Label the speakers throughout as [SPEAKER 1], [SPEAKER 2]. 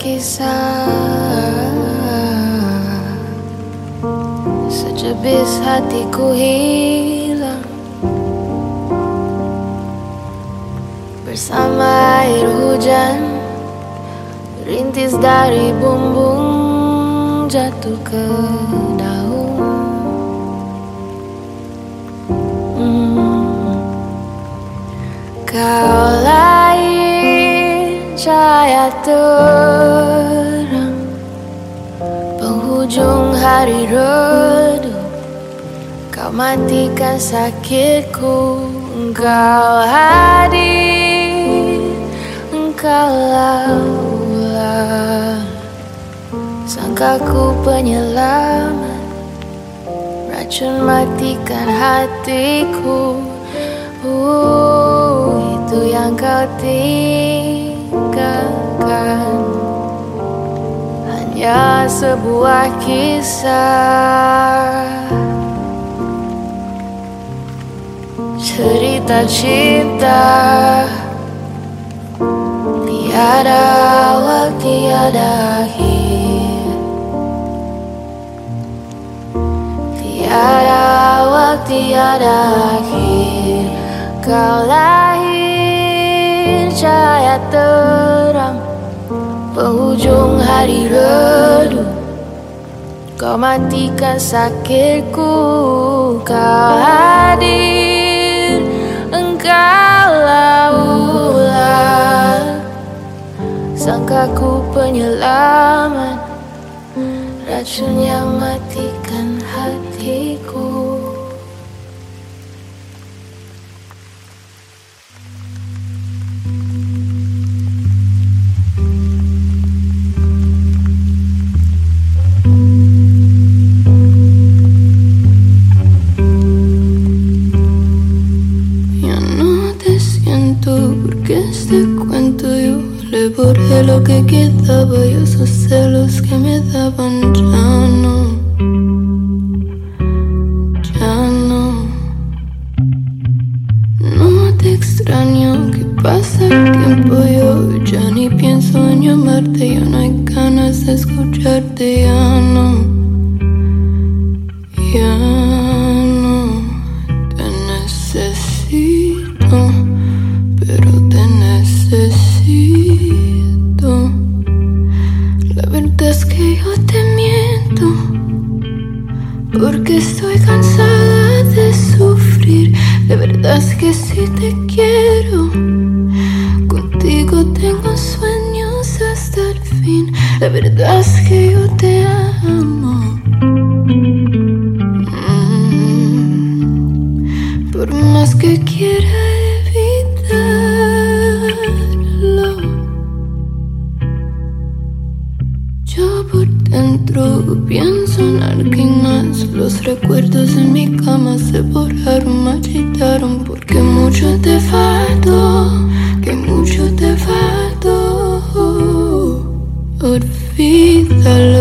[SPEAKER 1] kisah Sejebis hatiku hilang. Bersama air hujan Rintis dari bumbung jatuh ke daun. Hmm. Kau lain cahaya terang. Penghujung hari redup Kau matikan sakitku. Engkau hadir Engkau laulah Sangkaku penyelamat Racun matikan hatiku. Uh, Itu yang kau Hanya sebuah kisah. Cerita cinta Tiada awal, tiada akhir. Tiada awal, tiada akhir. Kau lahir cahaya terang Penghujung hari redup Kau matikan sakitku Kau hadir Engkau laulah Sangkaku penyelamat Racun yang matikan
[SPEAKER 2] borré lo que quedaba y esos celos que me daban ya no, ya no. No te extraño que pasa el tiempo yo ya ni pienso en llamarte, ya no hay ganas de escucharte, ya no, porque estoy cansada de sufrir. La verdad es que si te quiero, contigo tengo sueños hasta el fin. La verdad es que yo te amo. Mm, Por más que quiera dentro pienso en alguien más. Los recuerdos en mi cama se borraron, marchitaron porque mucho te faltó, que mucho te faltó. Olvídalo,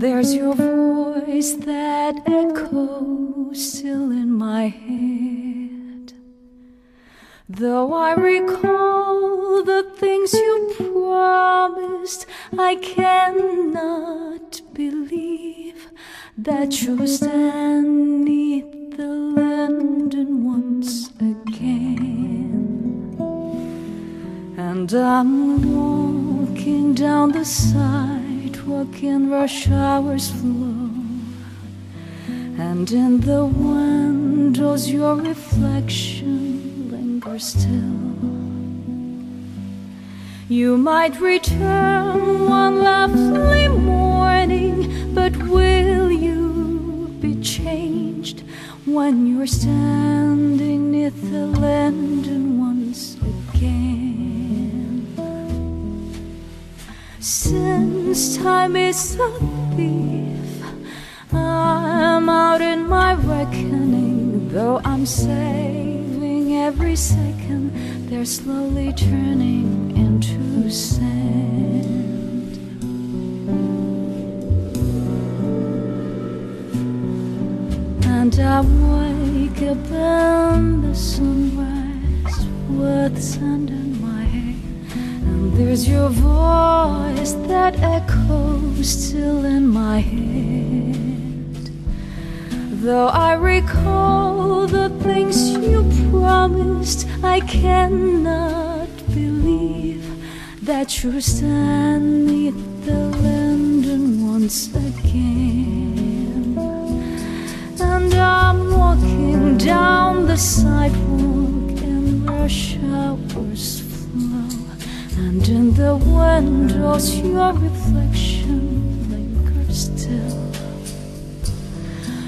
[SPEAKER 3] there's your voice that echoes still in my head. Though I recall the things you promised, I cannot believe that you stand neath the linden once again. And I'm walking down the sidewalk in rush hour's flow. And in the windows, your reflection lingers still. You might return one lovely morning, but will you be changed when you're standing neath the linden once again? Since time is a thief, I'm out in my reckoning. Though I'm saving every second, they're slowly turning into sand. And I wake up in the sunrise with sand there's your voice that echoes still in my head. Though I recall the things you promised, I cannot believe that you're standing the linden once again. And I'm walking down the sidewalk in rush hours and in the windows, your reflection lingers still.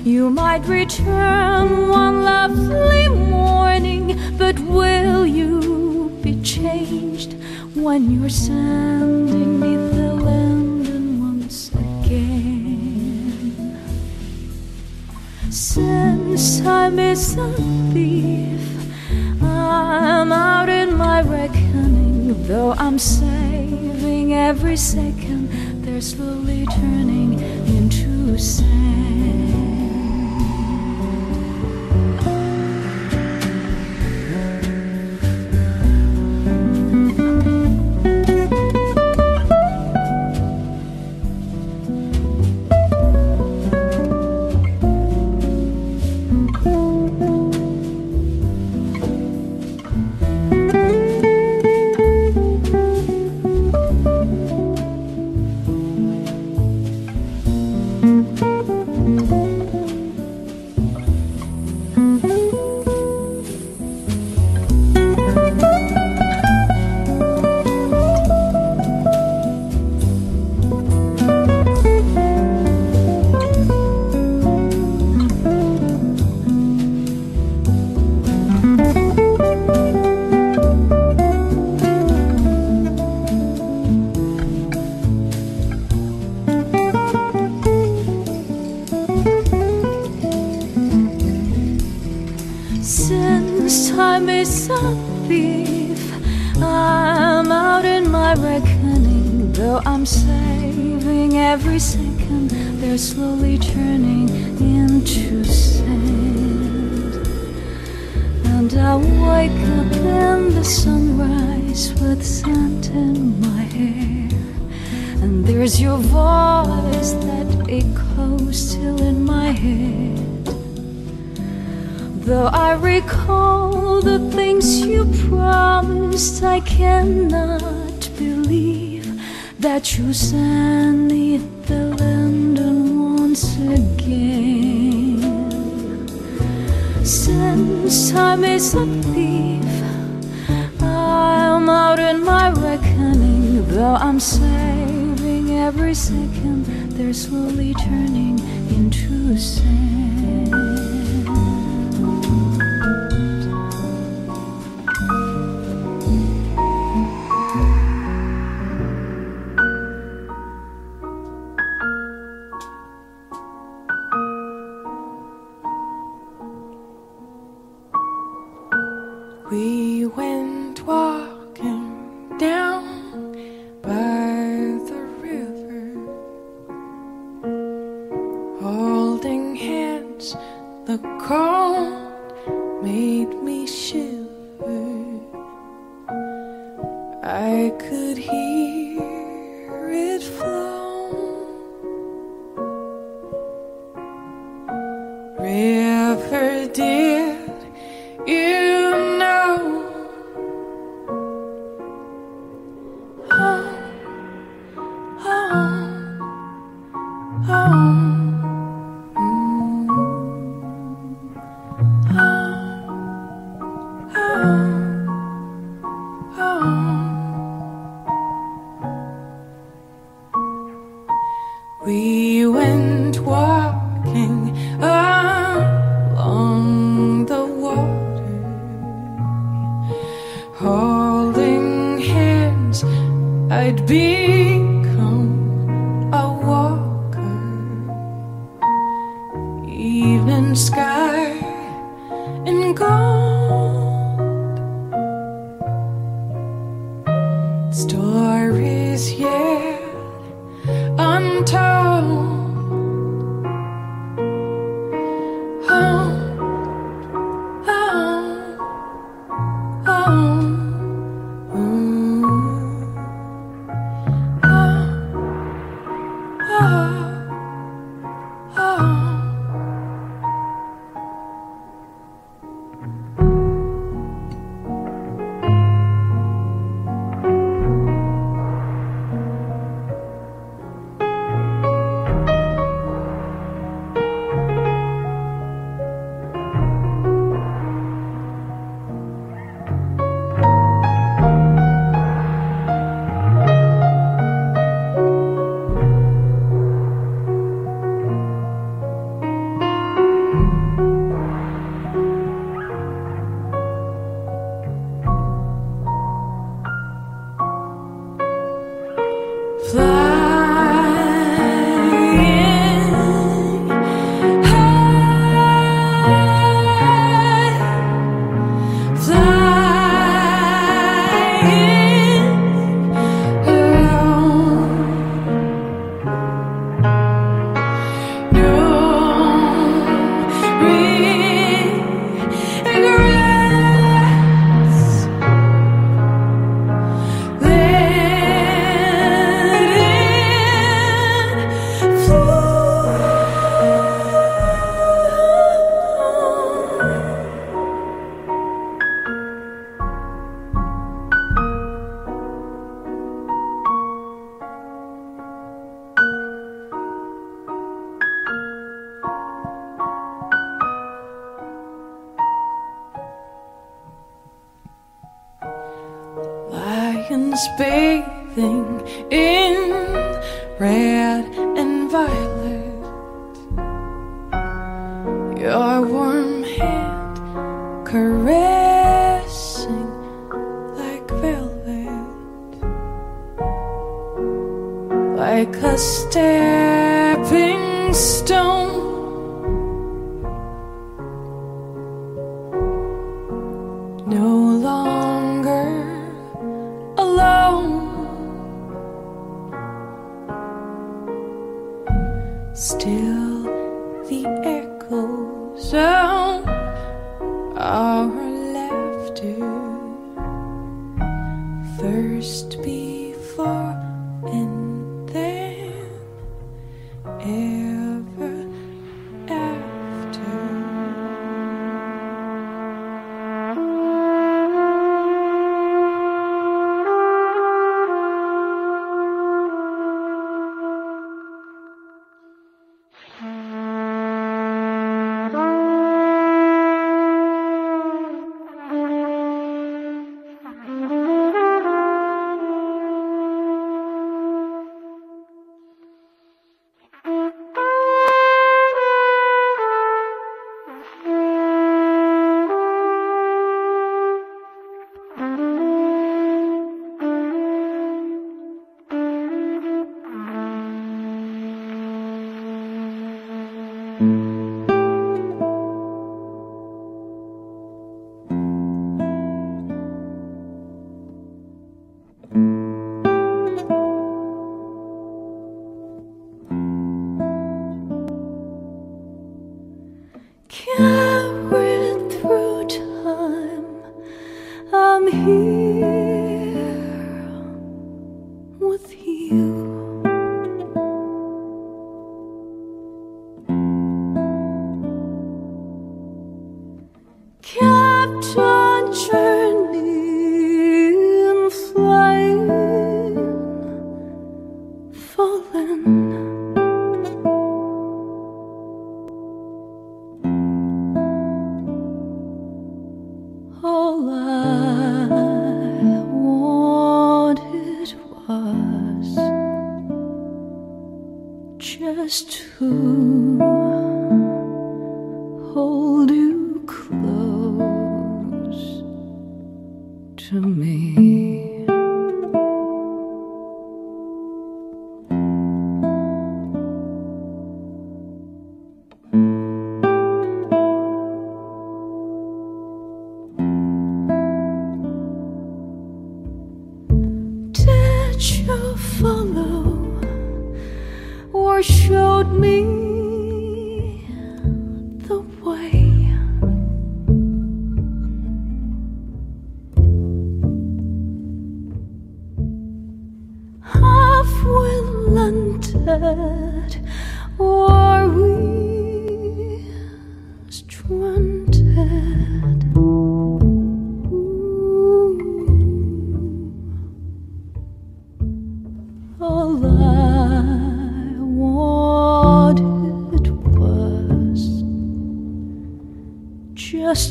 [SPEAKER 3] You might return one lovely morning, but will you be changed when you're standing neath the linden once again? Since I miss a thief, I'm out in my Though I'm saving every second, they're slowly turning into sand. I could hear like a stepping stone.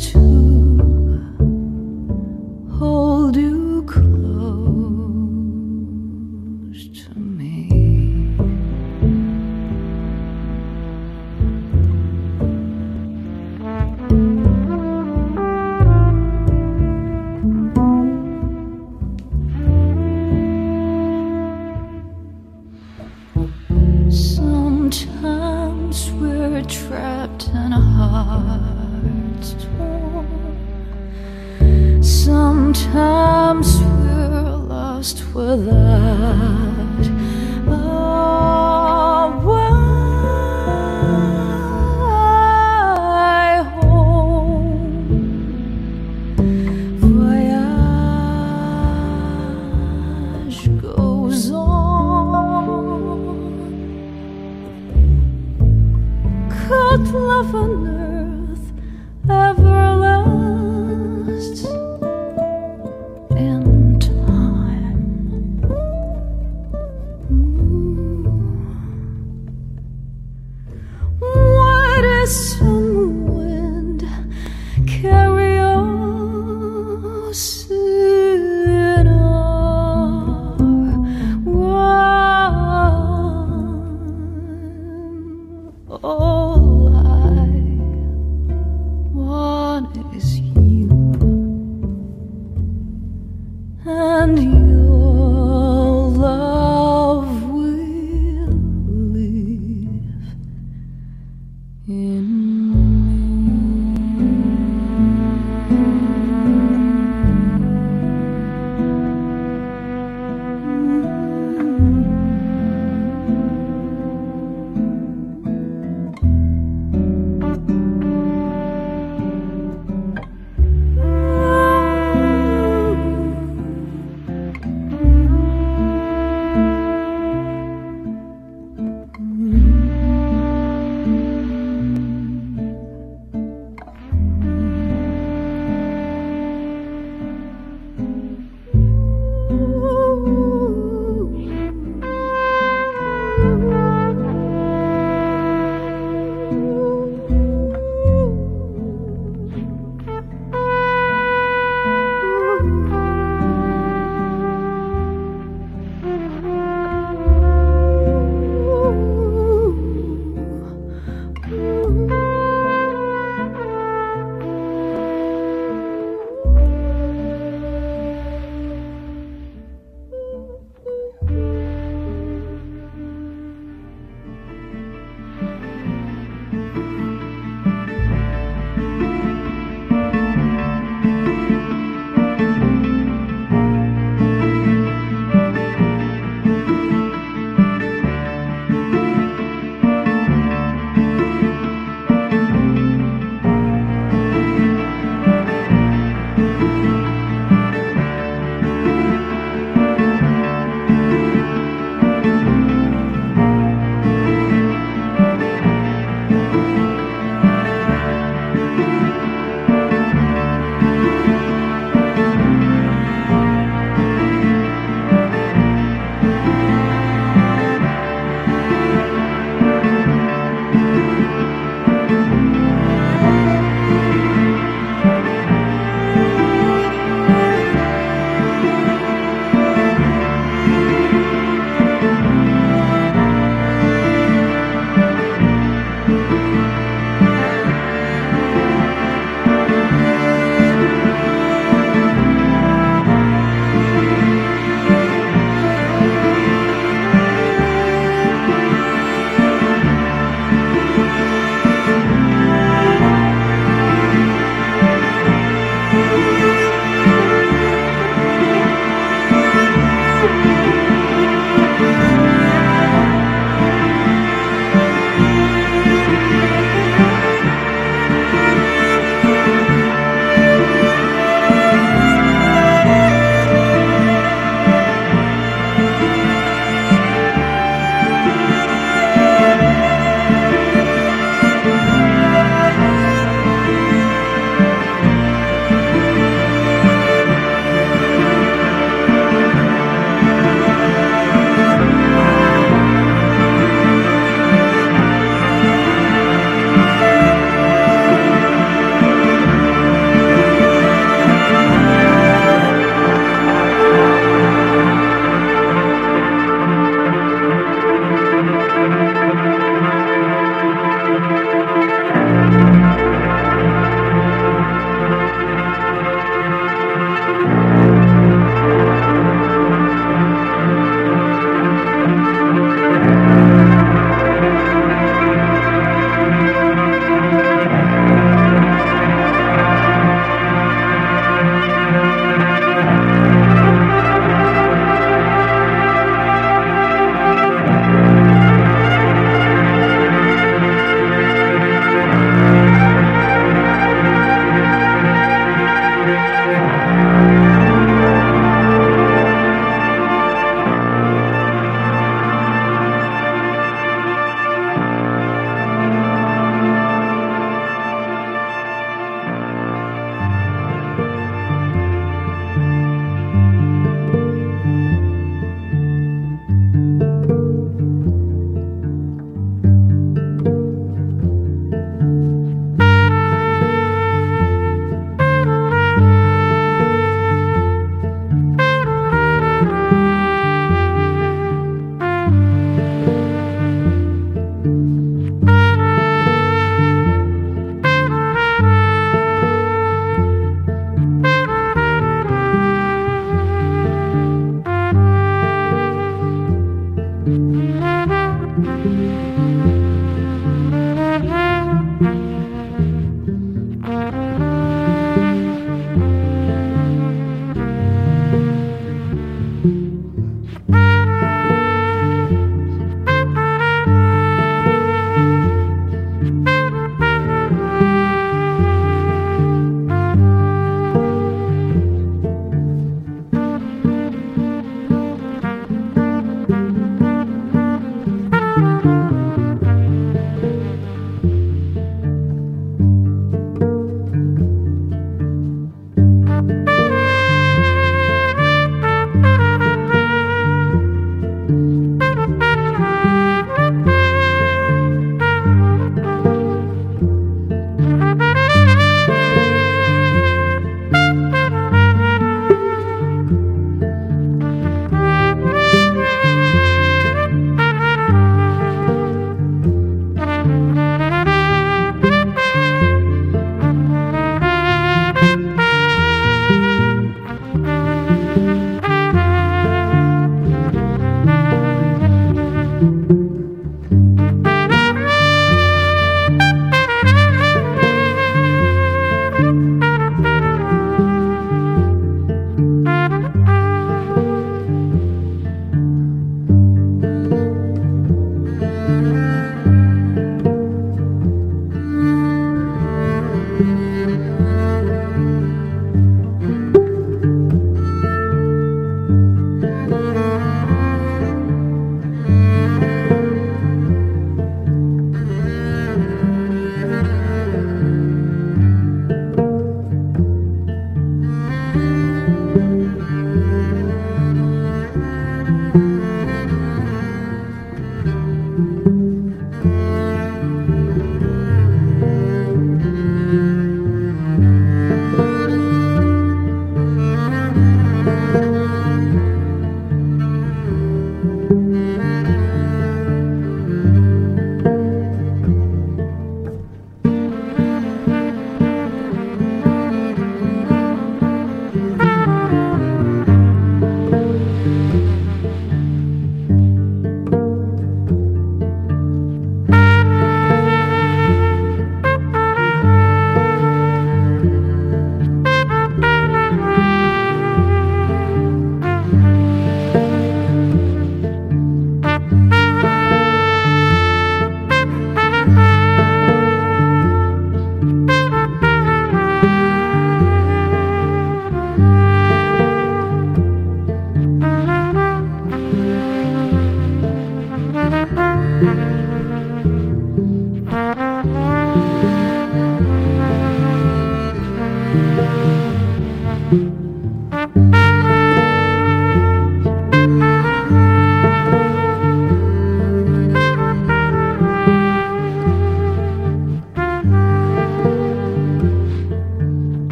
[SPEAKER 3] Just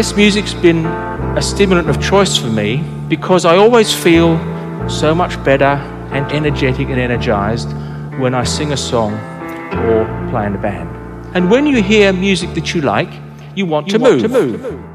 [SPEAKER 4] guess music's been a stimulant of choice for me because I always feel so much better and energetic and energized when I sing a song or play in a band. And when you hear music that you like, you want, you to, want move. to move.